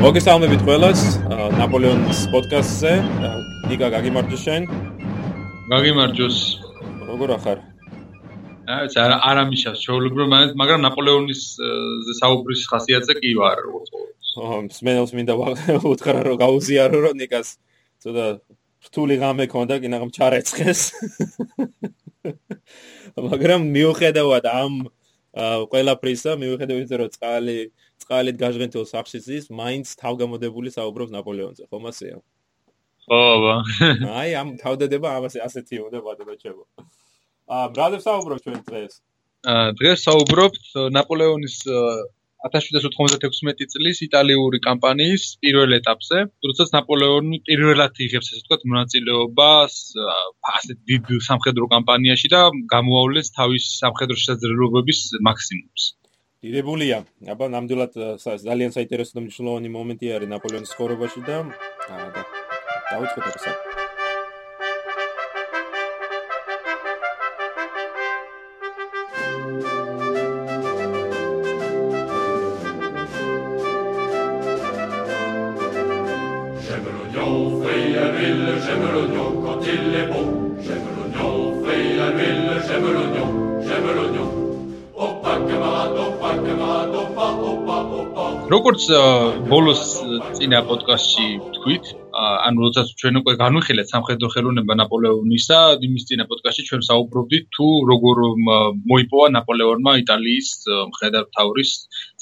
მოგესალმებით ყველას ნაპოლეონის პოდკასტზე. ნიკა გაგიმარჯოს შენ? გაგიმარჯოს. როგორ ახარ? აა ეს არა არ ამიშავს ჩაოლობრო მაგრამ ნაპოლეონის საუბრის ხასიათზე კი ვარ როგორც ო სმენელს მინდა უთხრა რომ გაუზიარო რომ ნიკას ცოტა რთული ღამე ქონდა კი ნაღამ ჩარეცხეს მაგრამ მიუხედავად ამ ყველაფრისა მიუხედავად რომ წყალი წყალით გაჟღენთილ სახში ზის, მაინც თავგამოდებული საუბრობს ნაპოლეონზე, ხომ ასეა? ხო, ბა. აი, ამ თავდადება ამასე ასეთი უნდა ბადებაჩებო. აა, ბრადებს საუბრობ ჩვენ დღეს. აა, დღეს საუბრობთ ნაპოლეონის 1796 წლის იტალიური კამპანიის პირველ ეტაპზე, როდესაც ნაპოლეონი პირველად იღებს ესე ვთქვათ მონაწილეობას ასე დიდ სამხედრო კამპანიაში და გამოავლენს თავის სამხედრო შესაძლებლობების მაქსიმუმს. დიდებულია. აბა ნამდვილად ძალიან საინტერესო და მნიშვნელოვანი მომენტი არის ნაპოლეონის ცხოვრებაში და და დაუწყოთ ეს. J'aime როგორც ბოლოს წინა პოდკასტში თქვით, ანუ როდესაც ჩვენ უკვე განვიხილეთ სამხედრო ხელოვნება ნაპოლეონისა, იმის წინა პოდკასტში ჩვენ საუბრობდით თუ როგორ მოიპოვა ნაპოლეონმა იტალიის მხედართმთავრის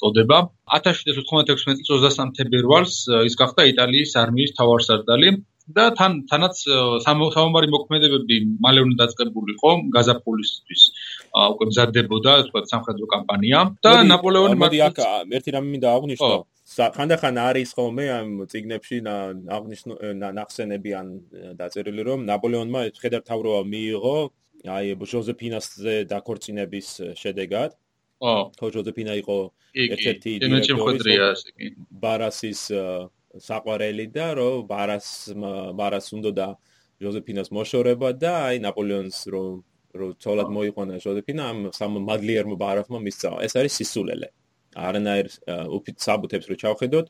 წოდება. 1796 წლის 23 თებერვალს ის გახდა იტალიის არმიის მთავარსარდალი და თან თანაც სამომარი მოქმედებები მალე უნდა დაწყებულიყო გაზაფხულისთვის უკვე მზადდებოდა თქვა სამხედრო კამპანია. და ნაპოლეონი მოდი აქ ერთი რამე მინდა აღვნიშნო ხანდახან არის ხოლმე ამ ციგნებში აღნიშნო ნახსენები ან დაწერილი რომ ნაპოლეონმა შედართავრობა მიიღო აი ჟოზეფინასზე დაქორწინების შედეგად. ო. ხო ჟოზეფინა იყო ერთ-ერთი დირექტორი ბარასის საყვარელი და რომ ბარას ბარას უნდა და ჟოზეფინას მოშორება და აი ნაპოლეონს რომ რომ თოლად მოიყვანა ჟოზეფინა ამ სამ მადლიერმა ბარასმა მისცა. ეს არის სისულელე. არანაირ უფით საბუთებს რო ჩავხედოთ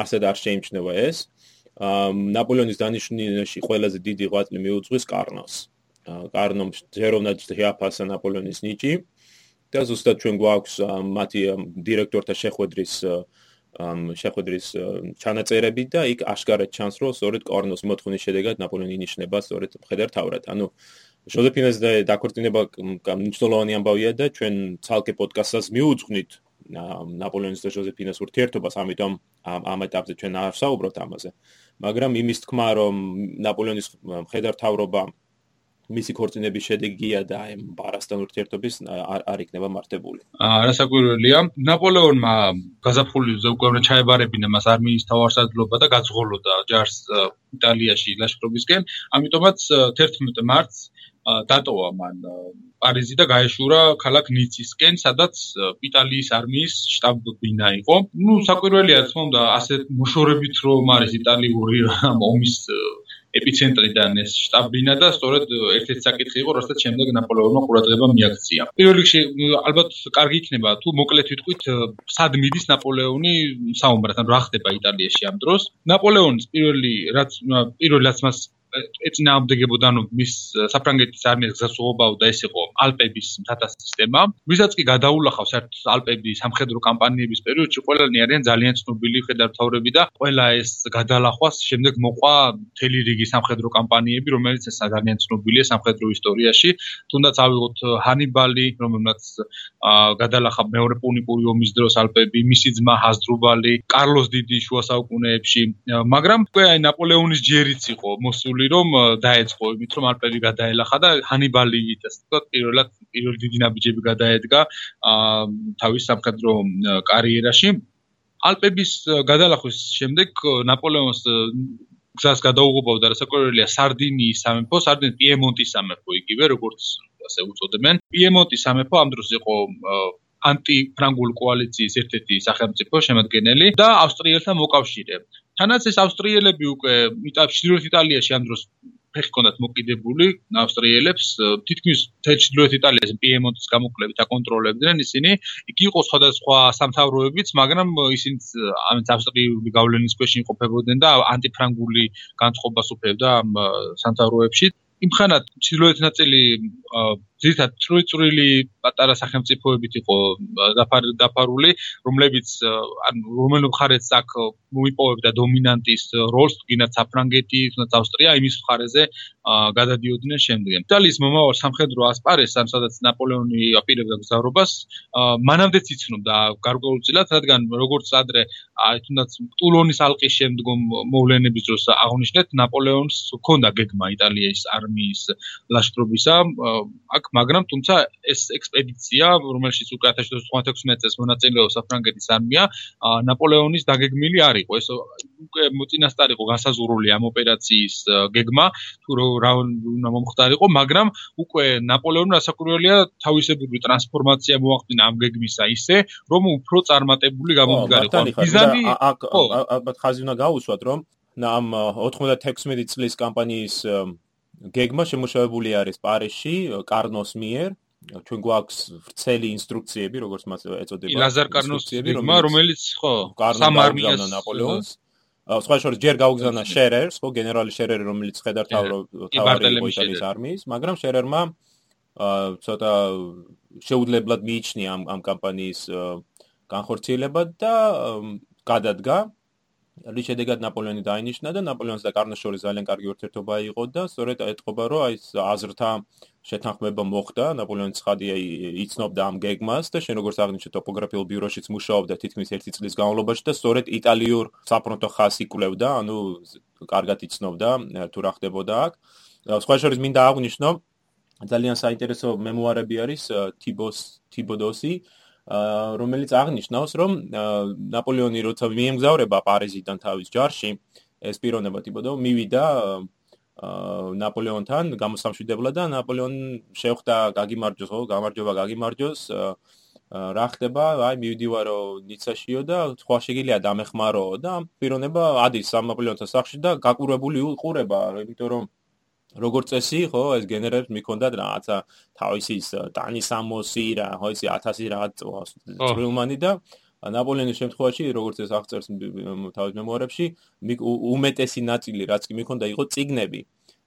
არსად არ შეიმჩნევა ეს. ნაპოლეონის დანიშნულში ყველაზე დიდი ღვაწლი მიუძღვის კარნოს. კარნომ ჯეროვნად შეაფასა ნაპოლეონის ნიჭი და ზუსტად ჩვენ გვაქვს მათი დირექტორთა შეხვედრის ამ შეხვედრის ჩანაწერები და იქ აშკარად ჩანს რომ სწორედ კორნოს მოთხოვნის შედეგად ნაპოლეონი ინიშნება სწორედ მხედართავრად. ანუ ჟოზეფინას და დაქორწინება მნიშვნელოვანი ამბავია და ჩვენ ცალკე პოდკასტს მიუძღვნით ნაპოლეონის და ჟოზეფინას ურთიერთობას, ამიტომ ამ ამ ეტაპზე ჩვენ არ საუბრობთ ამაზე. მაგრამ იმის თქმა რომ ნაპოლეონის მხედართავრობა მისი ქორწინების შედეგია და აი ბარასთან ურთიერთობის არ არ იქნება მართებული. აა რასაკვირველია, ნაპოლეონმა გაზაფხულიზე უკვე უნდა ჩაებარებინა მას არმიის თავარსარდლობა და გაძღოლოდა ჯარს იტალიაში ლაშქრობისკენ, ამიტომაც 11 მარტს დატოვა მან პარიზი და გაეშურა ქალაქ ნიცისკენ, სადაც იტალიის არმიის შტაბ-ბინა იყო. ნუ საკვირველია თქმა უნდა, ასეთ მოშორებით რომ არის იტალიური ომის ეპიცენტრიდან ეს შტაბ-ბინა და სწორედ ერთ-ერთი საკითხი იყო, რასაც შემდეგ ნაპოლეონმა ყურადღება მიაქცია. პირველ რიგში ალბათ კარგი იქნება თუ მოკლედ ვიტყვით, სად მიდის ნაპოლეონი საომრად, ანუ რა ხდება იტალიაში ამ დროს. ნაპოლეონის პირველი რაც პირველი რაც მას ეწინააღმდეგებოდა ანუ მის საფრანგეთის არმიას გასაუბრებაო და ეს იყო ალპების მთათა სისტემა. ვისაც კი გადაულახავს საერთოდ ალპების სამხედრო კამპანიების პერიოდში ყველანი არიან ძალიან ცნობილი ხედავთავრები და ყველა ეს გადალახვას შემდეგ მოყვა მთელი რიგი სამხედრო კამპანიები, რომელიც ეს ძალიან ცნობილია სამხედრო ისტორიაში. თუნდაც ავიღოთ ჰანიბალი, რომელმაც გადალახა მეორე პუნიკური ომის დროს ალპები, მისი ძმა ჰაზდრუბალი, კარლოს დიდი შუა საუკუნეებში, მაგრამ უკვე აი ნაპოლეონის ჯერიც იყო მოსული ნაბიჯები რომ დაეწყო იმით რომ ალპები გადაელახა და ჰანიბალი ასე ვთქვათ პირველად პირველი დიდი ნაბიჯები გადაედგა თავის სამხედრო კარიერაში. ალპების გადალახვის შემდეგ ნაპოლეონს გზას გადაუღობავდა რასაკვირველია სარდინიის სამეფო სარდინის პიემონტის სამეფო იგივე როგორც ასე უწოდებენ. პიემონტის სამეფო ამ დროს იყო ანტიფრანგულ კოალიციის ერთ-ერთი სახელმწიფო შემადგენელი და ავსტრიელთა მოკავშირე თანაც ეს ავსტრიელები უკვე იტალიაში იტალიაში ამ დროს ფეხი კონდათ მოკიდებული ავსტრიელებს თითქმის თეჩილოეთ იტალიას პიემონტის გამოკლებით აკონტროლებდნენ ისინი. იქ იყო სხვადასხვა სამთავროებიც მაგრამ ისინი ამით ავსტრიული გავლენის ქვეშ იმყოფებოდნენ და ანტიფრანგული განწყობას უფლებდა ამ სამთავროებში. იმხანად ჩრდილოეთ ნაწილი ძირითადად წვრილი პატარა სახელმწიფოებით იყო დაფარული, რომლებიც ან რომელ მხარეც აქ მოიპოვებდა დომინანტის როლს, თუნდაც საფრანგეთი, თუნდაც ავსტრია იმის მხარეზე გადადიოდნენ შემდგომ. იტალიის მომავალ სამხედრო ასპარეს, ამ სადაც ნაპოლეონი აპირებდა გზავრობას, მანამდეც იცნობდა გარკვეულწილად, რადგან როგორც ადრე თუნდაც ტულონის ალყის შემდგომ მოვლენების დროს აღნიშნეთ, ნაპოლეონს ჰქონდა გეგმა იტალიის არმიის ლაშქრობისა, აქ მაგრამ თუმცა ეს ექსპედიცია, რომელშიც უკვე 1716 წელს მონაწილეობს საფრანგეთის არმია, ნაპოლეონის დაგეგმილი არ იყო. ეს უკვე მოწინასწარ იყო განსაზღვრული ამ ოპერაციის გეგმა, თუ რა უნდა მომხდარიყო, მაგრამ უკვე ნაპოლეონმა რასაკვირველია თავისებური ტრანსფორმაცია მოახდინა ამ გეგმისა ისე, რომ უფრო წარმატებული გამომდგარიყო. აქ ალბათ ხაზი უნდა გაუსვათ, რომ ამ 96 წლის კამპანიის გეგმა შემოშევებული არის პარიზში კარნოს მიერ. ჩვენ გვაქვს ვრცელი ინსტრუქციები როგორც მას ეწოდება ლაზარ კარნოს გეგმა რომელიც ხო სამარმიას ნაპოლეონს. სხვა შორის ჯერ გაუგზავნა შერერს ხო გენერალი შერერი რომელიც ხედარ თავრო თავარი იტალიის არმიის მაგრამ შერერმა ცოტა შეუძლებლად მიიჩნია ამ ამ კამპანიის განხორციელება და გადადგა რის შედეგად ნაპოლეონი დაინიშნა და ნაპოლეონს და კარნოს შორის ძალიან კარგი ურთიერთობა იყო და სწორედ ეთყობა რომ აი აზრთა შეთანხმება მოხდა. ნაპოლეონის ხადია იცნობდა ამ გეგმას და შენ როგორც აღნიშნე ტოპოგრაფიულ ბიუროშიც მუშაობდა თითქმის 1 წლის განმავლობაში და სწორედ იტალიურ საფრონტო ხაზს იკვლევდა. ანუ კარგად იცნობდა თუ რა ხდებოდა აქ. სხვა შორის მინდა აღნიშნო ძალიან საინტერესო მემუარები არის თიბოს თიბოდოსი რომელიც აღნიშნავს, რომ ნაპოლეონი როცა მიემგზავრება პარიზიდან თავის ჯარში, ეს პიროვნება ტიპოდო მივიდა ნაპოლეონთან გამოსამშვიდებლად და ნაპოლეონ შეხვდა გაგიმარჯოს, ხო, გამარჯობა გაგიმარჯოს. რა ხდება? აი მივიდივარო ნიცაშიო და სხვა შეგიძლია დამეხმარო და პიროვნება ადის სამნაპოლეონთან სახში და გაკურებული უყურება, იმიტომ რომ როგორც წესი, ხო, ეს გენერებს მიქონდათ რაღაცა თავისი ტანის ამოსი რა, ხო, ისი 1000 რაღაც წვრილმანი და ნაპოლეონის შემთხვევაში, როგორც ეს აღწერს თავის მემუარებში, უმეტესი ნაწილი, რაც კი მიქონდა, იყო ციგნები.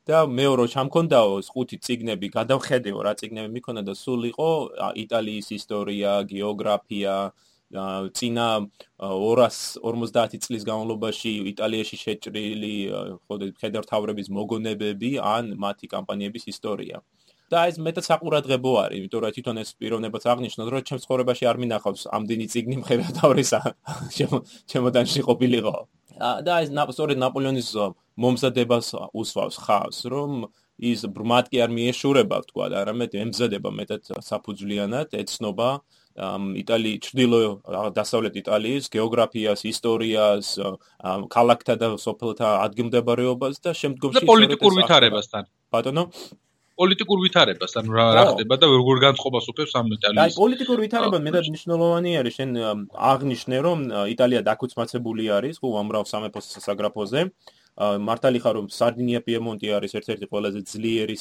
და მეორე ჩამქონდაო ხუთი ციგნები, გადავხედეო რა ციგნები მიქონდა და სულ იყო იტალიის ისტორია, გეოგრაფია, წინა 250 წლის განმავლობაში იტალიაში შეჭრილი ხოდე ფედერთავრების მოგონებები ან მათი კამპანიების ისტორია. და ეს მეტად საყურადღებო არის, იმიტომ რომ თვითონ ეს პიროვნებაც აღნიშნავს, რომ ჩემს ცხოვრებაში არ მინახავს ამდენი ციგნი მხედავთავრისა ჩემოდანში ყოფილიყო. და ეს სწორედ ნაპოლეონის მომზადებას უსვავს ხავს, რომ ის ბრმად კი არ მიეშურება, თქვა და არამედ ემზადება მეტად საფუძვლიანად, ეცნობა იტალიის ჩრდილო დასავლეთ იტალიის გეოგრაფიას, ისტორიას, ქალაქთა და სოფელთა ადგილმდებარეობას და შემდგომში პოლიტიკურ ვითარებასთან. ბატონო? პოლიტიკურ ვითარებასთან რა რა ხდება და როგორ განწყობას უფებს ამ იტალიის აი პოლიტიკურ ვითარება მეტად მნიშვნელოვანი არის შენ აღნიშნე რომ იტალია დაქუცმაცებული არის ხო ამრავ სამეფოს სასაგრაფოზე მართალი ხარ რომ სარდინია პიემონტი არის ერთ-ერთი ყველაზე ძლიერი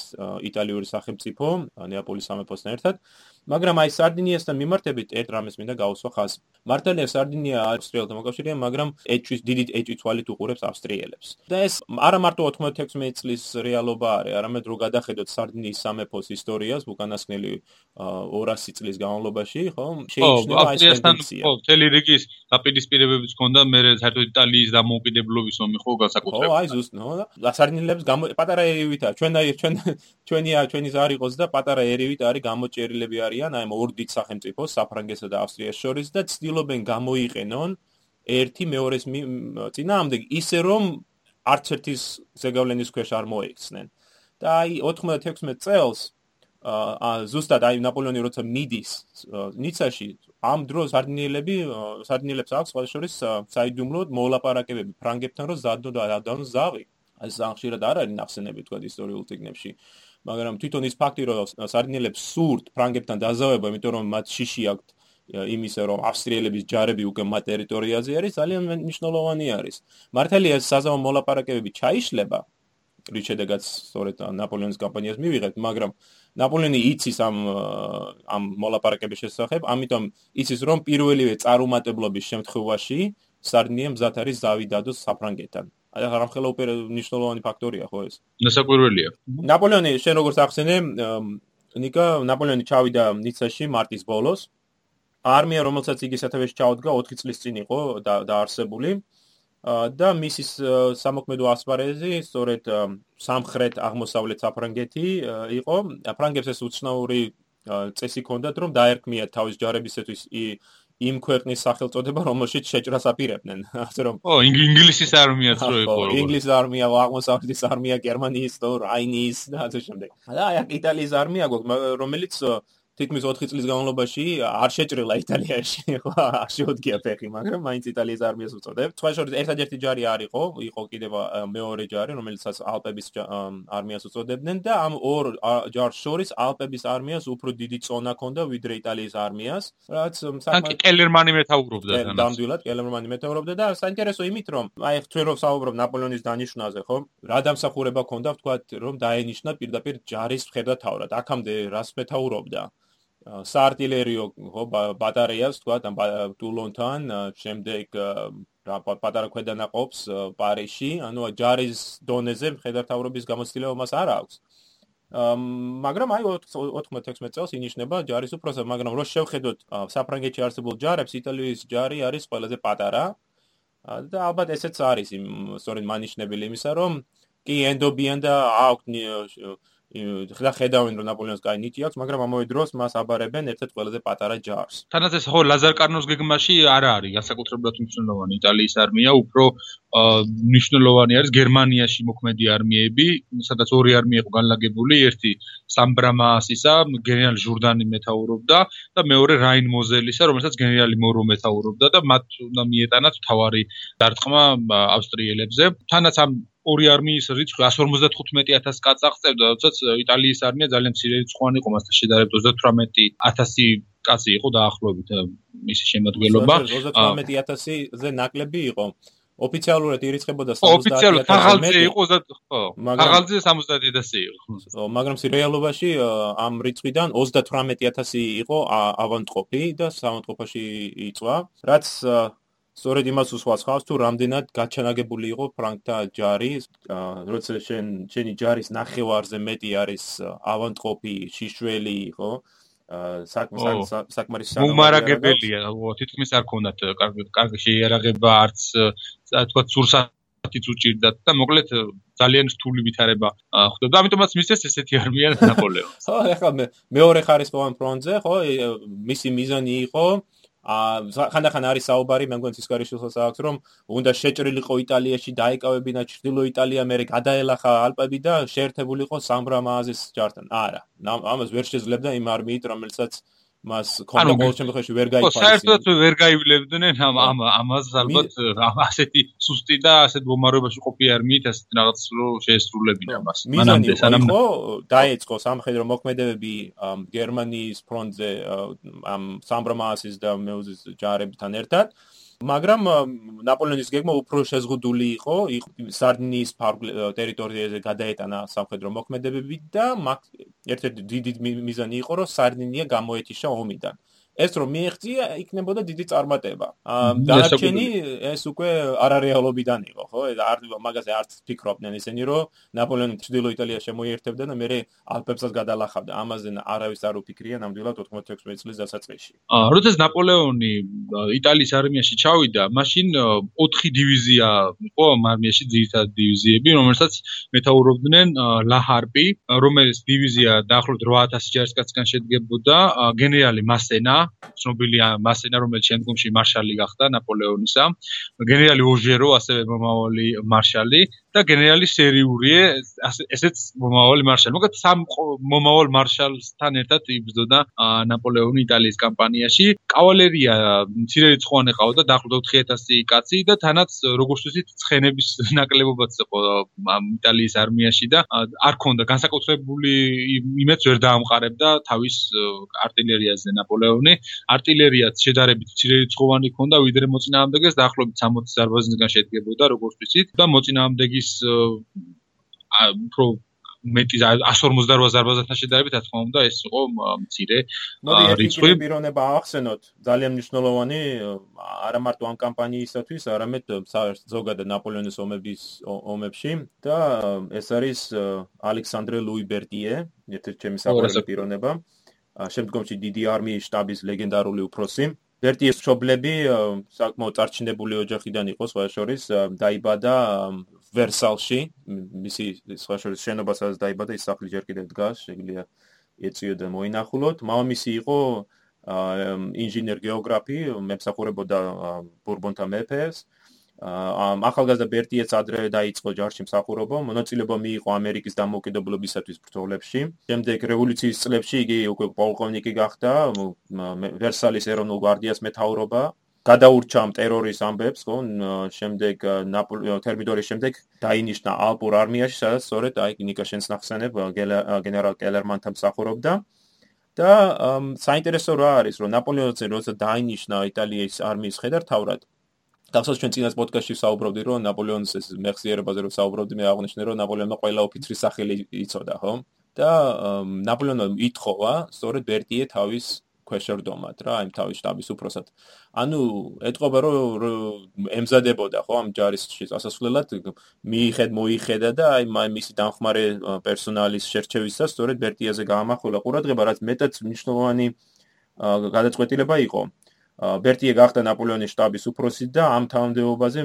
იტალიური სახელმწიფო ნეაპოლის სამეფოსთან ერთად მაგრამ აი სარდინიასთან მიმართებით ერთ რამეს მინდა გავუსვა ხაზი. მართალია სარდინია ავსტრიელთან მოკავშირეა, მაგრამ ეჭვის დიდი ეჭვის თვალით უყურებს ავსტრიელებს. და ეს არა მარტო 96 წლის რეალობა არის, არამედ რო გადახედოთ სარდინიის სამეფოს ისტორიას უკანასკნელი 200 წლის განმავლობაში, ხო? შეინიშნება ეს ტენდენცია. ხო, თელი რიგის დაპირისპირებებიც ჰქონდა მე საერთოდ იტალიის დამოუკიდებლობის ომი ხო განსაკუთრებით. ხო, აი ზუსტად, ნო, სარდინიელებს პატარა ერივითა, ჩვენ აი ჩვენ ჩვენია ჩვენი ზარი ყოს და პატარა ერივით არის გამოჭერილები არის არიან აი ორ დიდ სახელმწიფოს საფრანგეთსა და ავსტრიას შორის და ცდილობენ გამოიყენონ ერთი მეორეს წინაამდე ისე რომ არც ერთის ზეგავლენის ქვეშ არ მოექცნენ. და აი 96 წელს აა ზუსტად აი ნაპოლეონი როცა მიდის ნიცაში ამ დროს სარდინიელები სარდინიელებს აქვს სხვა შორის საიდუმლოდ მოლაპარაკებები ფრანგებთან რომ ზადნო და ადანო ზავი. აი ზახშირად არ არის ნახსენები თქვა ისტორიულ ციგნებში. მაგრამ თვითონ ის ფაქტი რომ სარდინელებს სურთ ფრანგებთან დაზავება, იმიტომ რომ მათ შიში აქვთ იმისა რომ ავსტრიელების ჯარები უკვე მათ ტერიტორიაზე არის ძალიან მნიშვნელოვანი არის. მართალია საზავო მოლაპარაკებები ჩაიშლება რის შედეგად სწორედ ნაპოლეონის კამპანიას მივიღეთ, მაგრამ ნაპოლეონი იცის ამ ამ მოლაპარაკების შესახებ, ამიტომ იცის რომ პირველივე წარუმატებლობის შემთხვევაში სარდინია მზად არის ზავი დადოს საფრანგეთთან. აი ახლა რამხელა უპერ ნიშნულოვანი ფაქტორია ხო ეს? ნასაკვირველია. ნაპოლეონი შენ როგორც ახსენე, ნიკა ნაპოლეონი ჩავიდა ნიცაში მარტის ბოლოს. არმია რომელსაც იგი სათავეში ჩაუდგა 4 წლის წინ იყო დაარსებული. და მისის სამოქმედო ასპარეზი სწორედ სამხრეთ აღმოსავლეთ საფრანგეთი იყო. ფრანგებს ეს უცნაური წესი ჰქონდათ, რომ დაერქმიათ თავის ჯარებისათვის იმ ქვეყნის სახელწოდება, რომელშიც შეჭრას აპირებდნენ. ასე რომ ო, ინგლისის არმიაც რო იყო. ინგლისის არმია, აღმოსავლეთის არმია, გერმანიის რაინის და ასე შემდეგ. და აი იტალიის არმია გვაქვს, რომელიც თითქმის 4 წლის განმავლობაში არ შეჭრილა იტალიაში, ხო, არ შეუდგია ფეხი, მაგრამ მაინც იტალიის არმიას უწოდებ. სხვა შორის ერთადერთი ჯარი არ იყო, იყო კიდევ მეორე ჯარი, რომელიცაც ალპების არმიას უწოდებდნენ და ამ ორ ჯარს შორის ალპების არმიას უფრო დიდი წონა ჰქონდა ვიდრე იტალიის არმიას, რაც საკმაოდ კელერმანი მეთაურობდა თანაც. დამდვილად კელერმანი მეთაურობდა და საინტერესო იმით, რომ აი ხთვენ რომ საუბრობ ნაპოლეონის დანიშნაზე, ხო? რა დამსახურება ჰქონდა, ვთქვათ, რომ დაენიშნა პირდაპირ ჯარის მხედართავრად. აქამდე რას მეთაურობდა? საარტილერიო ხო ბატარეას თქვა ტულონთან შემდეგ რა პატარა ქვედანაყოფს პარიში. ანუ ჯარის დონეზე მხედართავრობის გამოცდილება მას არ აქვს. მაგრამ აი 96 წელს ინიშნება ჯარის უფროსად მაგრამ რო შევხედოთ საფრანგეთში არსებულ ჯარებს იტალიის ჯარი არის ყველაზე პატარა. და ალბათ ესეც არის სწორედ მანიშნებელი იმისა რომ კი ენდობიან და აქვთ ხდა ხედავენ რომ ნაპოლეონს კაი ნიტი აქვს, მაგრამ ამავე დროს მას აბარებენ ერთ-ერთ ყველაზე პატარა ჯარს. თანაც ეს ხო ლაზარ კარნოს გეგმაში არ არის განსაკუთრებულად მნიშვნელოვანი იტალიის არმია, უფრო მნიშვნელოვანი არის გერმანიაში მოქმედი არმიები, სადაც ორი არმია იყო განლაგებული, ერთი სამბრამასისა, გენერალ ჟურდანი მეთაურობდა და მეორე რაინ მოზელისა, რომელსაც გენერალი მორო მეთაურობდა და მათ უნდა მიეტანათ თავარი დარტყმა ავსტრიელებზე. თანაც ამ ორი არმიის რიცხვი 155000 კაცს აღწევდა, როდესაც იტალიის არმია ძალიან მცირე რიცხვანი იყო, მასთან შედარებით 38000 კაცი იყო დაახლოებით მისი შემოადგენლობა. 38000-ზე ნაკლები იყო. ოფიციალურად ირიცხებოდა 70000. ოფიციალურად ხაღალზე იყო 20, ხო. ხაღალზე 70000 იყო. მაგრამ რეალობაში ამ რიცხვიდან 38000 იყო ავანტყოფი და სამონტყოფაში იწვა, რაც სწორედ იმას უსვას ხავს თუ რამდენად გაჩანაგებული იყო ფრანკთა ჯარი, როცა შენ შენი ჯარის ნახევარზე მეტი არის ავანტყოფი, შიშველი, ხო? საკმაოდ საკმაოდ მომარაგებელია, თითქმის არ ქონდათ კარგი კარგი შეიარაღება არც თქვა სურსათიც უჭირდათ და მოკლედ ძალიან რთული ვითარება ხვდება. ამიტომაც მისცეს ესეთი არმია ნაპოლეონს. ხო, ეხლა მეორე ხარისხოვან ფრონტზე, ხო, მისი მიზანი იყო ა ხანდახან არის საუბარი მე მგონი სისკარიშვილს აქვს რომ უნდა შეჭრილიყო იტალიაში დაიკავებინა ჩრდილო იტალია მე გადაელახა ალპები და შეერთებულიყო სამბრამაზის ჯართან. არა ამას ვერ შეძლებდა იმ არმიით რომელსაც მას კონდა ყოველ შემთხვევაში ვერ გაიფარეს. ხო, საერთოდ ვერ გაივლებდნენ ამ ამ ამას ალბათ ასეთი სუსტი და ასეთ მომარებაში ყოფილი არმიით ასეთ რაღაც რო შეესრულებინა მას. მანამდე სანამ ხო დაეწყო სამხედრო მოქმედებები გერმანიის ფრონტზე ამ სამბრამასის და მეუზის ჯარებთან ერთად. მაგრამ ნაპოლეონის გეგმა უფრო შეზღუდული იყო, სარდინიის ტერიტორიაზე გადაეტანა სამხედრო მოქმედებები და ერთ-ერთი დიდი მიზანი იყო, რომ სარდინია გამოეთიშა ომიდან. ეს რომ მიიღწია იქნებოდა დიდი წარმატება. დარჩენი ეს უკვე არარეალობიდან იყო, ხო? არ მაგაზე არც ფიქრობდნენ ისინი, რომ ნაპოლეონი ჩრდილო იტალია შემოიერთებდა და მეორე ალპებსაც გადალახავდა. ამაზე არავის არ უფიქრია ნამდვილად 96 წლის დასაწყისში. აა, როდესაც ნაპოლეონი იტალიის არმიაში ჩავიდა, მაშინ 4 დივიზია იყო არმიაში ძირითადი დივიზიები, რომელსაც მეთაურობდნენ ლაჰარპი, რომელიც დივიზია დაახლოებით 8000 ჯარისკაცგან შედგებოდა, გენერალი მასენა ცნობილია მასენა რომელიც შემდგომში მარშალი გახდა ნაპოლეონისა. გენერალი ოჟერო ასევე მომავალი მარშალი და გენერალი შერიურიე ესეც მომავალი მარშალი. მოკლედ სამ მომავალ მარშალთან ერთად იბრძოდა ნაპოლეონი იტალიის კამპანიაში. კავალერია მცირე რიცხვოვანი ყავდა, დაახლოებით 4000 კაცი და თანაც როგორც ვთქვით, ცხენების ნაკლებობაც იყო იტალიის არმიაში და არ ქონდა განსაკუთრებული იმედს ვერ დაამყარებდა თავის არტილერიაზე ნაპოლეონი. არტილერიაც შედარებით მცირე რიცხვოვანი ქონდა, ვიდრე მოწინააღმდეგეს დაახლოებით 60 ზარბაზნისგან შედგებოდა, როგორც ვთქვით, და მოწინააღმდეგის უფრო მეტი 158 ზარბაზთან შედარებით რა თქმა უნდა ეს იყო მცირე რიცხვი. პიროვნება ახსენოთ. ძალიან მნიშვნელოვანი არა მარტო ამ კამპანიისათვის არამედ ზოგადად ნაპოლეონის ომების ომებში. და ეს არის ალექსანდრე ლუი ბერტიე ერთ-ერთი ჩემი საყვარელი პიროვნება შემდგომში დიდი არმიის შტაბის ლეგენდარული უფროსი. ბერტიეს მშობლები საკმაოდ წარჩინებული ოჯახიდან იყო სხვა შორის დაიბადა ვერსალში მისი სხვა შორის შენობასაც დაიბადა ის სახლი ჯერ კიდევ დგას შეგვიძლია ეწიოდა მოინახულოთ მამამისი იყო ინჟინერ გეოგრაფი მემსახურებოდა ბურბონთა მეფეს ახალგაზრდა ბერტიეც ადრე დაიწყო ჯარში მსახურობა, მონაწილეობა მიიღო ამერიკის დამოუკიდებლობისათვის ბრძოლებში. შემდეგ რევოლუციის წლებში იგი უკვე პოლკოვნიკი გახდა, ვერსალის ეროვნულ გვარდიას მეთაურობა. გადაურჩა ამ ტერორის ამბებს, ხო? შემდეგ თერმიდორის შემდეგ დაინიშნა ალპურ არმიაში, სადაც სწორედ აი ნიკაშენს ნახსენებ გენერალ კელერმანთან მსახურობდა. და საინტერესო რა არის, რომ ნაპოლეონი როცა დაინიშნა იტალიის არმიის ხედართავად, გახსოვს ჩვენ წინას პოდკასტში საუბრობდი რომ ნაპოლეონის ეს მეხსიერებაზე რომ საუბრობდი მე აღნიშნე რომ ნაპოლეონმა ყველა ოფიცრის სახელი იცოდა ხო და ნაპოლეონმა ითხოვა სწორედ ბერტიე თავის ქვეშორდომად რა, იმ თავის штаბის უფროსად. ანუ ეტყობა რომ ემზადებოდა ხო ამ ჯარისში წასასვლელად მიიღედ მოიხედა და აი მაი მისი დამხმარე პერსონალის შერჩევისას სწორედ ბერტიაზე გაამახვილა ყურადღება, რაც მეტად მნიშვნელოვანი გადაწყვეტილება იყო. ბერტიე გახდა ნაპოლეონის შტაბის უფროსი და ამ თანამდებობაზე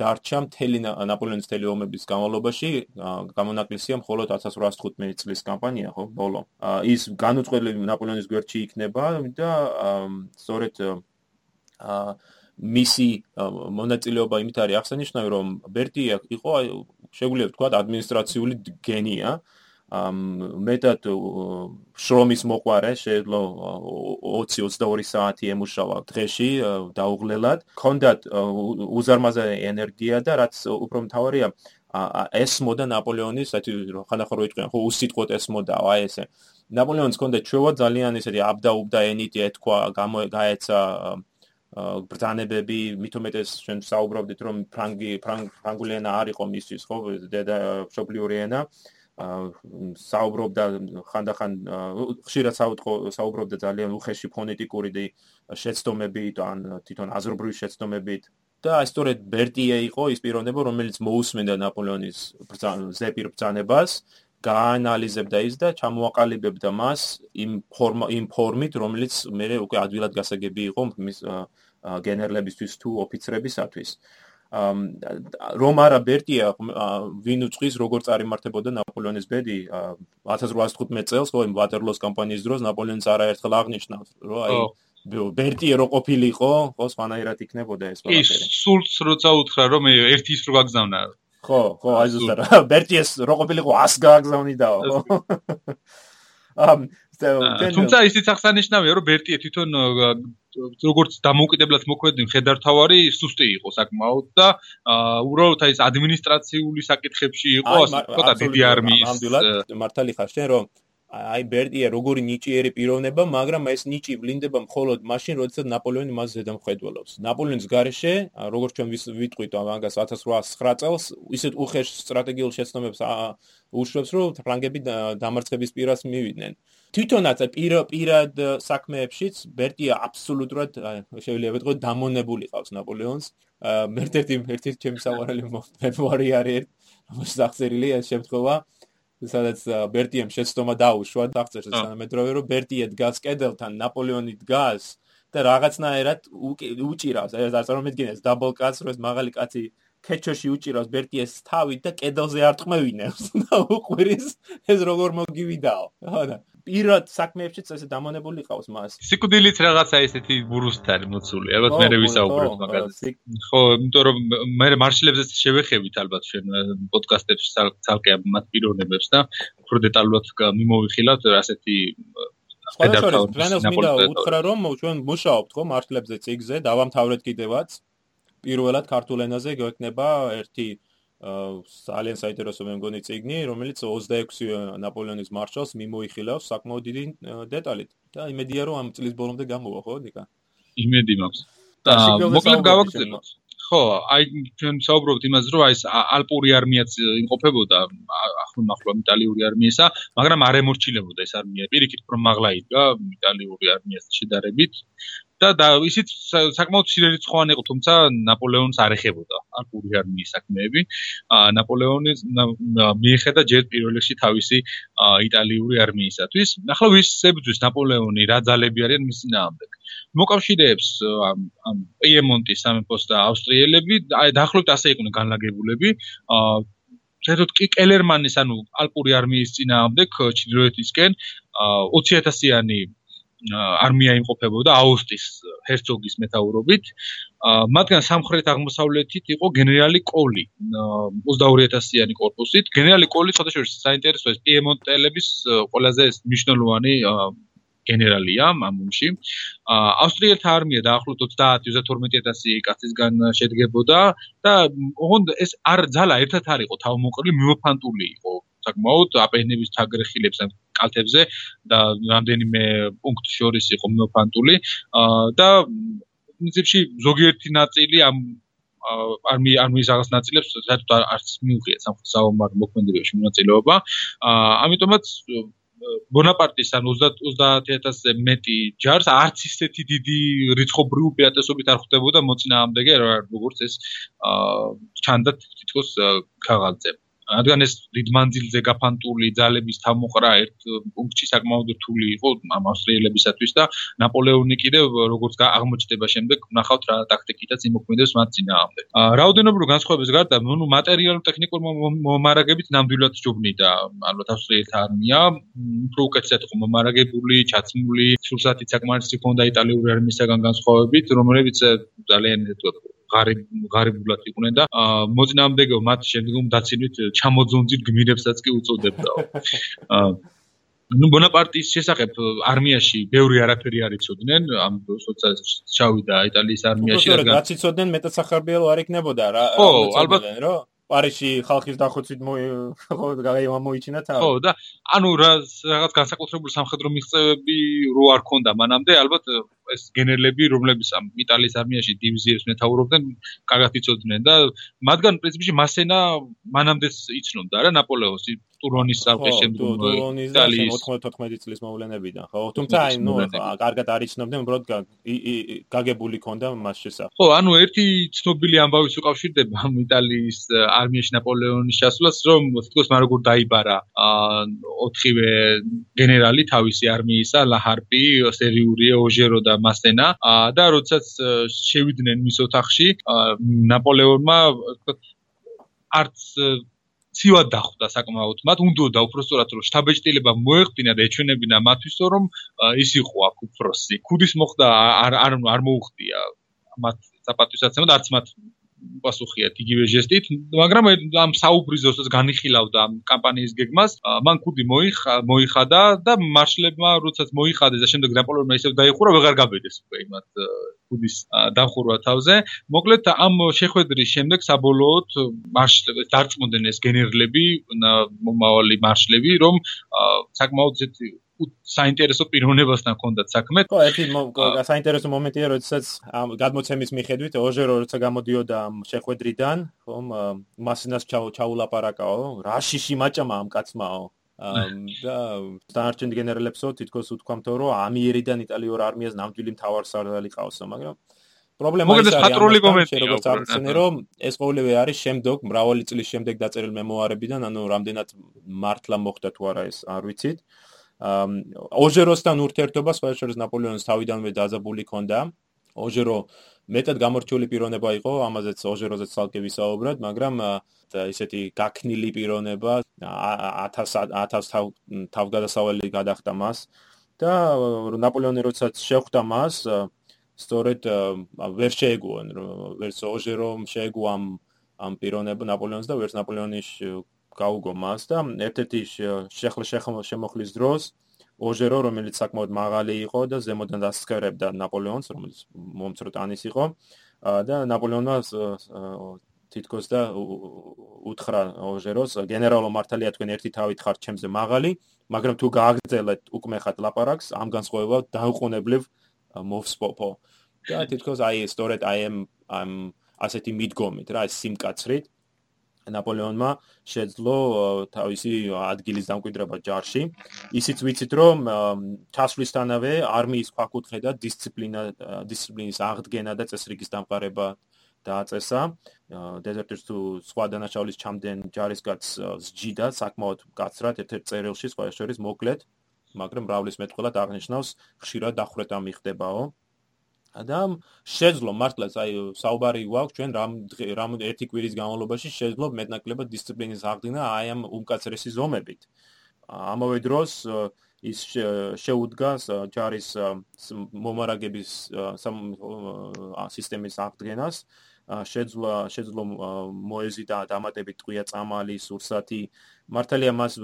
დარჩა მთელი ნაპოლეონის მთელი ომების განმავლობაში გამონაკლისია მხოლოდ 1815 წლის კამპანია, ხო, ბოლო. ის განუწყვეტლივ ნაპოლეონის გვერდში იქნება და სწორედ მისი მონაწილეობა იმით არის აღსანიშნავი, რომ ბერტიე იყო შეგვიძლია ვთქვა ადმინისტრაციული გენია, აა მეტად შრომის მოყარე შეძლო 20-22 საათი ემუშავა დღეში დაუღლელად. კონდათ უზარმაზარი ენერგია და რაც უფრო მთავარია ეს მოდა ნაპოლეონის საერთი ხანახო რო იყვიან ხო უსიტყვოდ ეს მოდა აი ესე. ნაპოლეონს კონდა ჩვევა ძალიან ისეთი აბდაუბდა ენიტი ეთქვა გაეცა ბრძანებები. მithumetes ჩვენ საუბრობდით რომ ფრანგი ფრანგული ენა არ იყო მისთვის ხო? დედა შობლიური ენა საუბრობდა ხანდახან ხშირად საუბრობდა ძალიან უხეში ფონეტიკური შეცდომებით ან თვითონ აზრობრივი შეცდომებით. და სწორედ ბერტიე იყო ის პიროვნება რომელიც მოусმენდა ნაპოლეონის ზეპირ ბრძანებას გაანალიზებდა ის და ჩამოაყალიბებდა მას იმ ფორმა იმ ფორმით რომელიც მე უკვე ადვილად გასაგები იყო მის გენერლებისთვის თუ ოფიცრებისათვის რომ არა ბერტია ვინ უწყის როგორ წარიმართებოდა ნაპოლეონის ბედი 1815 წელს ხო იმ ვატერლოს კამპანიის დროს ნაპოლეონს არაერთხელ აღნიშნავს რომ აი ბერტია რო ყოფილიყო ხო სხვანაირად იქნებოდა ეს ყველაფერი. ის სულს როცა უთხრა რომ ერთი ის რო გაგზავნა. ხო ხო აი ზუსტად ბერტიეს რო ყოფილიყო 100 გაგზავნიდაო ხო. ამ თუმცა ისიც აღსანიშნავია რომ ბერტიე თვითონ როგორც დამოუკიდებლად მოქმედი მხედართავარი სუსტი იყო საკმაოდ და უბრალოდ აი ეს ადმინისტრაციული საკითხებში იყო ასე ვთქვა დიდი არმიის მართალი ხარ შენ რომ აი ბერტია როგორი ნიჭიერი პიროვნება, მაგრამ ეს ნიჭი ვლინდება მხოლოდ მაშინ, როდესაც ნაპოლეონი მას ზედამხედველობს. ნაპოლეონის გარეშე, როგორც ჩვენ ვიტყვით ამას 1809 წელს, ისეთ უხეშ სტრატეგიულ შეცდომებს უშვებს, რომ ფრანგები დამარცხების პირას მივიდნენ. თვითონაც პირ პირად საქმეებშიც ბერტია აბსოლუტურად შეიძლება ვიტყვი დამონებული ყავს ნაპოლეონს. მე ერთ-ერთი ჩემი საყვარელი მემუარი არის, რომელსაც აღწერილია ეს შემთხვევა. სადაც ბერტიემ შეცდომა დაუშვა და აღწერს თანამედროვე რომ ბერტიე დგას კედელთან ნაპოლეონი დგას და რაღაცნაირად უჭირავს. ეს წარმოგიდგენთ დაბლ კაც რომ ეს მაღალი კაცი კეჩოში უჭირავს ბერტიეს თავი და კედელზე არ ტყმევინებს და უყვირის ეს როგორ მოგივიდაო. ხო და პირად საქმეებშიც ესე დამონებული ყავს მას. სიკვდილით რაღაცა ესეთი ბურუსთარი მოცული, ალბათ მე ვისაუბრებ მაგაზე. ხო, იმიტომ რომ მე მარშლებზე შევეხებით ალბათ ჩვენ პოდკასტებში ცალკე მათ პიროვნებებს და უფრო დეტალურად მიმოვიხილავთ ასეთი ფედერალურ პლანებს მინდა უთხრა რომ ჩვენ მუშაობთ ხო მარშლებზე ციგზე, დავამთავრეთ კიდევაც. პირველად ქართულ ენაზე გვექნება ერთი ძალიან საინტერესო მე მგონი ციგნი, რომელიც 26 ნაპოლეონის მარშალს მიმოიხილავს საკმაოდ დიდი დეტალით. და იმედია რომ ამ წლის ბოლომდე გამოვა, ხო, დიკა? იმედი მაქვს. და მოკლედ გავაგზავნოთ. ხო, აი ჩვენ საუბრობთ იმაზე, რომ აი ეს ალპური არმიაც იმყოფებოდა ახლომახლო იტალიური არმიისა, მაგრამ არ ემორჩილებოდა ეს არმია. პირიქით რომ მაღლა იდგა იტალიური არმიას შედარებით. და ისიც საკმაოდ სირიცხოვანი იყო, თუმცა ნაპოლეონს არ ეხებოდა ალპური არმიის საქმეები. აა ნაპოლეონი მიეხედა ჯერ პირველ რიგში თავისი იტალიური არმიისათვის. ახლა ვის ებძვის ნაპოლეონი რა ძალები არიან მის ძინაამდე? მოკავშირეებს ამ პიემონტის სამეფოს და ავსტრიელები, აი დაახლოებით ასე იყვნენ განლაგებულები. აა ზედოთ კი კელერმანის ანუ ალპური არმიის ძინაამდე ჩრდილოეთისკენ 20000-იანი არმია იმყოფებოდა აუსტის ჰერცოგის მეთაურობით, მათგან სამხრეთ-აღმოსავლეთით იყო გენერალი კოლი 22000-იანი корпуსით. გენერალი კოლი შესაძლოა საინტერესო ეს პიემონტელების ყველაზე მნიშვნელოვანი გენერალია ამ ომში. ავსტრიელთა არმია დაახლოებით 30-32000 კაცისგან შედგებოდა და ოღონდ ეს არ ძალა ერთად არ იყო თავმოყრილი, მიმოფანტული იყო საკმაოდ აპენების თაგრეხილებს ან კალთებზე და რამდენიმე პუნქტ შორის იყო მიმოფანტული და პრინციპში ზოგიერთი ნაწილი ამ არმი არმიის რაღაც ნაწილებს საერთოდ არც მიუღია სამხრეთ საომარ მოქმედებებში მონაწილეობა. ამიტომაც ბონაპარტის ან 30000-ზე მეტი ჯარს არც ისეთი დიდი რიცხობრივი პიატესობით არ ხვდებოდა მოწინააღმდეგე როგორც ეს ჩანდა თითქოს ქაღალდზე. რადგან ეს დიდმანძილზე გაფანტული ძალების თავმოყრა ერთ პუნქტში საკმაოდ რთული იყო ამ ავსტრიელებისათვის და ნაპოლეონი კიდევ როგორც აღმოჩნდება შემდეგ ნახავთ რა ტაქტიკითაც იმოქმედებს მათ წინააღმდეგ. რაოდენობრივ განსხვავების გარდა, ნუ მატერიალურ ტექნიკურ მომარაგებით ნამდვილად ჯობნიდა ალბათ ავსტრიელთა არმია, უფრო უკეთესად იყო მომარაგებული, ჩაცმული, სულსათი საკმარისი ჰქონდა იტალიური არმიისგან განსხვავებით, რომლებიც ძალიან თქო ღარი ღარიბულად იყვნენ და მოწინააღმდეგო მათ შემდგომ დაცინვით ჩამოძონძილ გმირებსაც კი უწოდებდაო. აა ну бонапартის შესახებ არმიაში ბევრი არაფერი არ იცოდნენ ამ როცა ჩავიდა იტალიის არმიაში რადგან რაც იცოდნენ მეტად სახარბიელო არ იქნებოდა რა ხო ალბათ რო პარიში ხალხის დახოცვით გაიმა მოიჩინა თავი. ხო და ანუ რაღაც განსაკუთრებული სამხედრო მიღწევები რო არ ქონდა მანამდე ალბათ ეს გენერლები რომლებიც ამ იტალიის არმიაში დივიზიებს მეთაურობდნენ კარგად იცოდნენ და მათგან პრინციპში მასენა მანამდეც იცნობდა რა ნაპოლეონს ტურონის სარყის შემდგომ იტალიის 94 წლის მოვლენებიდან ხო? თუმცა აი ნუ კარგად არიცნობდნენ უბრალოდ გაგებული ქონდა მას შესახებ. ხო ანუ ერთი ცნობილი ამბავიც უკავშირდება ამ იტალიის არმიაში ნაპოლეონის შესვლას რომ თითქოს მან როგორ დაიბარა ოთხივე გენერალი თავისი არმიისა ლაჰარპი სერიული ოჟერო და მასენა. და როდესაც შევიდნენ მის ოთახში ნაპოლეონმა არც ცივად დახვდა საკმაოდ. მათ უნდოდა უпроსტორად რომ შთაბეჭდილება მოეხდინა და ეჩვენებინა მათვისო რომ ის იყო აქ უფროსი. ქუდის მოხდა არ არ არ მოუხდია. მათ საპატიოსაცემად არც მათ პასუხია იგივე ჟესტით, მაგრამ ამ საუბრიზოსაც განიხილავდა ამ კამპანიის გეგმას, მან მოიხა, მოიხადა და მარშლებმა როდესაც მოიხადეს და შემდეგ ნაპოლეონმა ისევ დაიხურა, ვეღარ გაბედეს უკვე იმათ კუდის დახურვა თავზე. მოკლედ ამ შეხვედრის შემდეგ საბოლოოდ მარშლებს დარწმუნდნენ ეს გენერლები, მომავალი მარშლები, რომ საკმაოდ ზეთი საინტერესო პიროვნებასთან ჰქონდათ საქმე. ხო, ერთი საინტერესო მომენტია, როდესაც ამ გადმოცემის მიხედვით ოჟერო როცა გამოდიოდა ამ შეხვედრიდან, ხომ, მასინას ჩაულაპარაკაო, რაშიში მაჭამა ამ კაცმაო. და სტარტინგ გენერალებსო თითქოს უთქვამთო, რომ ამიერიდან იტალიურ არმიას ნამდვილი მთავარსარდალი ყავსო, მაგრამ პრობლემა ის არის, პატრული მომენტია, როგორც აღწერენ, რომ ეს ყოველივე არის შემდგომ მრავალი წლის შემდეგ დაწერილ მემუარებიდან, ანუ რამდენად მართლა მოხდა თუ არა ეს არ ვიცით. ოჟეროსთან ურთიერთობა სხვადასხვა ნაპოლეონის თავიდანვე დაძაბული ქონდა. ოჟერო მეტად გამორჩეული პიროვნება იყო, ამაზეც ოჟეროზეც ცალკე ვისაუბროთ, მაგრამ ისეთი გაქნილი პიროვნება 1000 1000 თავგადასავალი გადახდა მას და ნაპოლეონი როდესაც შეხვდა მას, სწორედ ვერ შეეგუონ, ვერც ოჟერომ შეეგუა ამ ამ პიროვნებას ნაპოლეონს და ვერც ნაპოლეონის გაუგო მას და ერთ-ერთი შეხლა შემოხლის დროს ოჟერო რომელიც საკმაოდ მაღალი იყო და ზემოდან დასკერებდა ნაპოლეონს რომელიც მომცრო ტანის იყო და ნაპოლეონმა თითქოს და უთხრა ოჟეროს გენერალო მართალია თქვენ ერთი თავით ხართ ჩემზე მაღალი მაგრამ თუ გააგრძელეთ უკმე ხათ ლაპარაკს ამ განსხვავება დაუყოვნებლივ მოვსპოპო და თითქოს აი სწორედ აი ამ ამ ასეთი მიდგომით რა სიმკაცრით ნაპოლეონმა შეძლო თავისი ადგილის დამკვიდრება ჯარში. ისიც ვიცით, რომ ჩასვლისთანავე არმიის ქვაკუთხედა და დისციპლინა დისციპლინის აღდგენა და წესრიგის დამყარება დააწესა. დეზერტერს თუ სხვა დანაშაულის ჩამდენ ჯარისკაც სჯიდა საკმაოდ კაცრად ერთ-ერთ წერილში სხვა შორის მოკლედ, მაგრამ რავლის მეტყველად აღნიშნავს ხშირად დახვრეტა მიხდებაო. ადამ შეძლო მართლაც აი საუბარი გვაქვს ჩვენ რამ რამ ერთი კვირის განმავლობაში შეძლო მეტნაკლებად დისციპლინის აღდგენა აი ამ უმკაცრესი ზომებით. ამავე დროს ის შეუდგა ჯარის მომარაგების სისტემის აღდგენას. შეძლო შეძლო მოეზიდა დამატებით ტყვია წამალი, სურსათი მართალია მას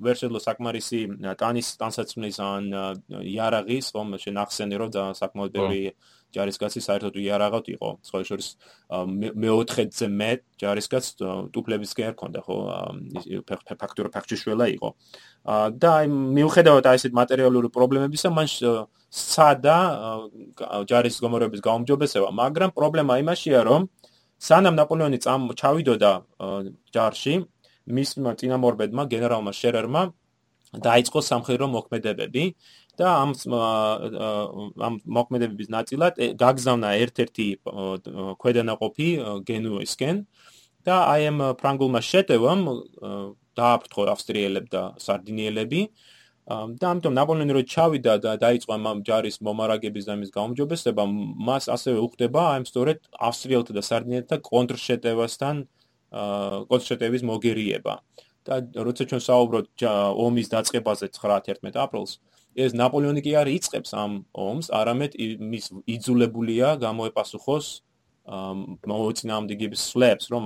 ვერ შეძლო საკმარისი ტანის ტანსაცმლის ან იარაღის, რომ შენ ახსენე რომ და საკმაოდ ბევრი ჯარისკაცი საერთოდ იარაღავთ იყო. სხვა შორის მე-4-ზე მე ჯარისკაც ტუფლებისკენ ჰქონდა ხო ფაქტურა ფაქტიშველა იყო. და აი მიუხედავად აი ესეთ მატერიალური პრობლემებისა, მან სადა ჯარის გამორების გაუმჯობესება, მაგრამ პრობლემა იმაშია, რომ სანამ ნაპოლეონი ჩავიდოდა ჯარში, მის წინამორბედმა გენერალმა შერერმა დაიწყო სამხედრო მოქმედებები და ამ ამ მოქმედებების ნაწილად გაგზავნა ერთ-ერთი ქვედანაყოფი გენუისკენ და აი ამ ფრანგულმა შეტევამ დააფრთხო ავსტრიელები და სარდინიელები და ამიტომ ნაპოლეონი რო ჩავიდა და დაიწყო ამ ჯარის მომარაგების და მის გაუმჯობესება მას ასევე უხდება აი სწორედ ავსტრიელთა და სარდინიელთა კონტრშეტევასთან კონცერტების მოგერიება და როცა ჩვენ საუბრობთ ომის დაწყებაზე 9-11 აპრილს ეს ნაპოლეონი კი არ იწყებს ამ ომს, არამედ მის იძულებულია გამოეპასუხოს მოუწინააღმდეგების სლებს, რომ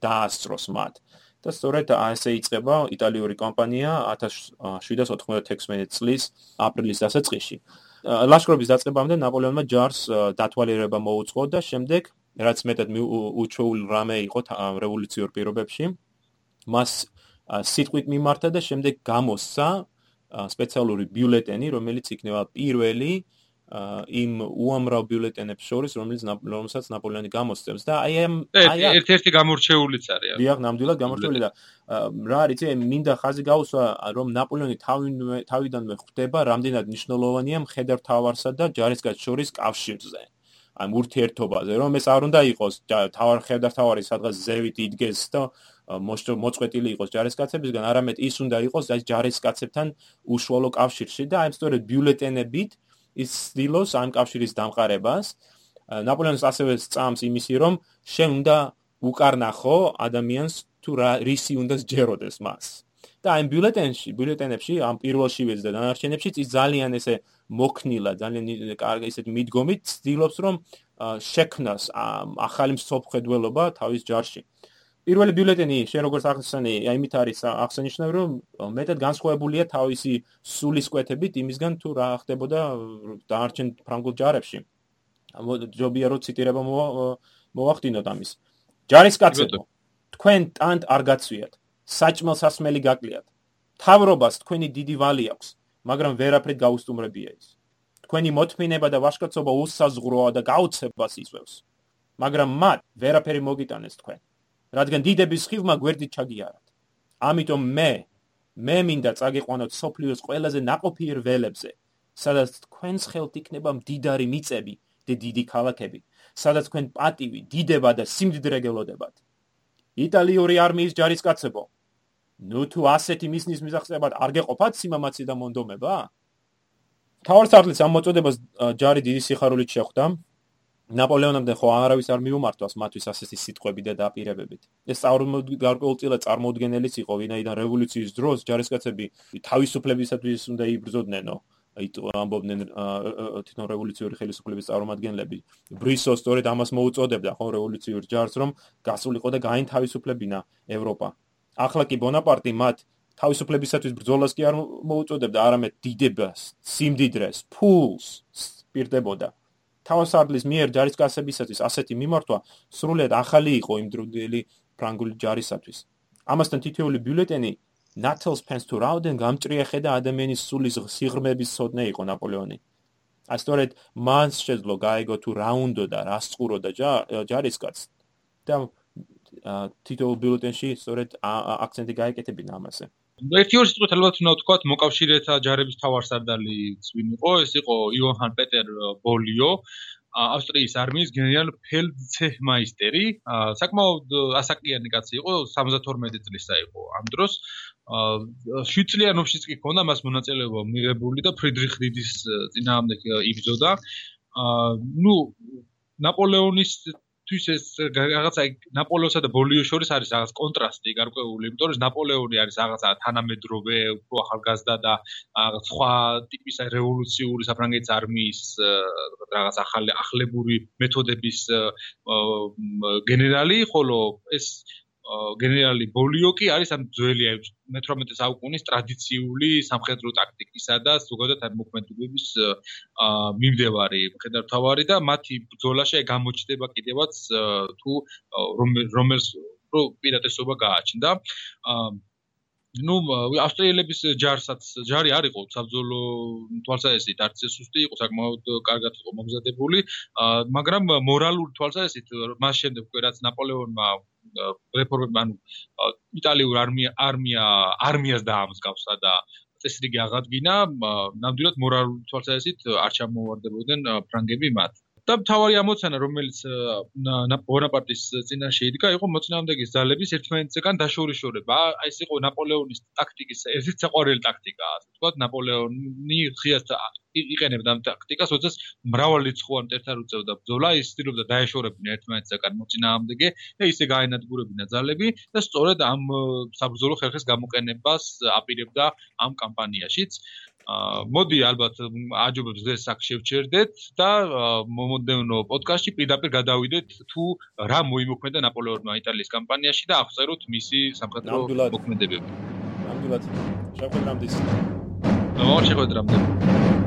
დაასწროს მათ. და სწორედ ასე იწყება იტალიური კომპანია 1796 წლის აპრილის დასაწყისში. ლაშქრობის დაწყებამდე ნაპოლეონმა ჯარს დათვალიერება მოუწყო და შემდეგ რაც მეტად უჩვეულ რამე იყო რევოლუციურ პირობებში მას სიტყვით მიმართა და შემდეგ გამოსცა სპეციალური ბიულეტენი რომელიც იქნება პირველი იმ უამრავ ბიულეტენებს შორის რომელიც რომელსაც ნაპოლეონი გამოსცემს და აი ამ აი ერთ-ერთი გამორჩეულიც არის დიახ ნამდვილად გამორჩეული და რა არის ეს მინდა ხაზი გაუსვა რომ ნაპოლეონი თავიდანვე ხვდება რამდენად მნიშვნელოვანია მხედარ თავარსა და ჯარისკაც შორის კავშირზე ამ ურთიერთობაზე, რომ ეს არ უნდა იყოს თავარ ხედარ თავარი სადღაც ზევით იდგეს და მოწყვეტილი იყოს ჯარისკაცებისგან, არამედ ის უნდა იყოს ეს ჯარისკაცებთან უშუალო კავშირში და აი სწორედ ბიულეტენებით ის ცდილობს ამ კავშირის დამყარებას. ნაპოლეონს ასევე წამს იმისი, რომ შენ უნდა უკარნახო ადამიანს თუ რა რისი უნდა ჯეროდეს მას. და აი ბიულეტენში, ბიულეტენებში ამ პირველშივეც და დანარჩენებშიც ის ძალიან ესე მოქნილა ძალიან კარგი ისეთი მიდგომით ცდილობს რომ შექმნას ახალი მსოფლმხედველობა თავის ჯარში. პირველი ბიულეტენი შენ როგორც ახსენე, აიმით არის ახსენიშნავ რომ მეტად განსხვავებულია თავისი სულისკვეთებით იმისგან თუ რა ხდებოდა დაარჩენ ფრანგულ ჯარებში. ჯობია რომ ციტირება მოახდინოთ ამის. ჯარისკაცებო, თქვენ ტანტ არ გაცვიათ. საჭმელს ასმელი გაკლიათ. თავრობას თქვენი დიდი ვალი აქვს. მაგრამ ვერაფრით გაუსტუმრებია ის. თქვენი მოთმინება და ვაშკაცობა უსაზღვროა და გაუცებას იწევს. მაგრამ მათ ვერაფერი მოგიტანეს თქვენ, რადგან დიდების ხივმა გვერდით ჩაგიარათ. ამიტომ მე მე მინდა წაგიყვანოთ სოფლიოს ყველაზე ناყოფიერ ველებზე, სადაც თქვენს ხელთ იქნება მდიდარი მიწები და დიდი ქალაქები, სადაც თქვენ პატივი, დიდება და სიმდიდრე გელოდებათ. იტალიური არმიის ჯარისკაცებო, ნუ თუ ასეთი მისნის მიზახსნებად არ გეყოფათ სიმამაცე და მონდომება? თავარსარდლის ამ მოწოდებას ჯარი დიდი სიხარულით შეხვდა ნაპოლეონამდე ხო არავის არ მიუმართვას მათთვის ასეთი სიტყვები და დაპირებებით. ეს წარმოგარკვეულწილად წარმოუდგენელიც იყო, ვინაიდან რევოლუციის დროს ჯარისკაცები თავისუფლებისათვის უნდა იბრძოდნენ, აი ამბობდნენ თვითონ რევოლუციური ხელისუფლების წარმომადგენლები. ბრისო სწორედ ამას მოუწოდებდა ხო რევოლუციურ ჯარს, რომ გასულიყო და გაინთავისუფლებინა ევროპა. ახლა კი ბონაპარტი მათ თავისუფლებისათვის ბრძოლას კი არ მოუწოდებდა, არამედ დიდებას, სიმდიდრეს, ფულს პირდებოდა. თავისუფლის მიერ ჯარისკაცებისათვის ასეთი მიმართვა სრულად ახალი იყო იმ დროინდელი ფრანგული ჯარისათვის. ამასთან თითოეული ბიულეტენი ნათელს ფენს თუ რაოდენ გამჭრიახე და ადამიანის სულის სიღრმების სოდნე იყო ნაპოლეონი. აი სწორედ მან შეძლო გაიგო თუ რა უნდა და რა სწურო და ჯარისკაც და თითოეულ ბიულეტენში სწორედ აქცენტი გაიკეთებინა ამაზე. ერთი ორი სიტყვით ალბათ უნდა ვთქვა მოკავშირეთა ჯარების თავარსარდალი ვინ იყო ეს იყო იოჰან პეტერ ბოლიო ავსტრიის არმიის გენერალ ფელდცეჰმაისტერი საკმაოდ ასაკიანი კაცი იყო 72 წლისა იყო ამ დროს. 7 წლიანობშიც კი ქონდა მას მონაწილეობა მიღებული და ფრიდრიხ დიდის წინააღმდეგ იბრძოდა. ნუ ნაპოლეონის თვის ეს რაღაცა ნაპოლეონსა და ბოლიოს შორის არის რაღაც კონტრასტი გარკვეული, იმიტომ რომ ნაპოლეონი არის რაღაცა თანამედროვე, უფრო ახალგაზრდა და რაღაც სხვა ტიპის რევოლუციური საფრანგეთის არმიის რაღაც ახალი ახლებური მეთოდების გენერალი, ხოლო ეს გენერალი ბოლიოკი არის ამ ძველი 18 საუკუნის ტრადიციული სამხედრო ტაქტიკისა და ზოგადად მოქმედებების მიმდევარი მხედართავარი და მათი ბრძოლაში გამოჩნდება კიდევაც თუ რომელს პირატესობა გააჩნდა ну ავსტრიელების ჯარსაც ჯარი არ იყო საბძოლო თვალსაზრისით არც ესუსტი იყო საკმაოდ კარგად იყო მომზადებული. მაგრამ მორალური თვალსაზრისით მას შემდეგ უკვე რაც ნაპოლეონმა რეფორმებმა ანუ იტალიური არმია არმია არმიას დაამსგავსა და წესრიგი აღადგინა ნამდვილად მორალური თვალსაზრისით არ ჩამოვარდებოდნენ ფრანგები მათ და მთავარი ამოცანა, რომელიც ბონაპარტის წინაშე იდგა, იყო მოწინააღმდეგის ძალების ერთმანეთისგან დაშორიშორება. აი ეს იყო ნაპოლეონის ტაქტიკის ერთ-ერთი საყვარელი ტაქტიკა, ასე ვთქვათ, ნაპოლეონი ღიად იყენებდა ამ ტაქტიკას, როდეਸ მრავალრიცხოვან ტერთან უწევდა ბრძოლა, ის ცდილობდა დაეშორებინა ერთმანეთისგან მოწინააღმდეგე და ისე გაენადგურებინა ძალები და სწორედ ამ საბრძოლო ხერხის გამოყენებას აპირებდა ამ კამპანიაშიც. მოდი ალბათ აჯობებს დღეს აქ შევჩერდეთ და მომოდენო პოდკასტში პირდაპირ გადავიდეთ თუ რა მოიმოქმედა ნაპოლეონმა იტალიის კამპანიაში და აღწეროთ მისი სამხედრო მოქმედებები. ნამდვილად. შეხვედრამდე. ნუ შეხვედრამდე.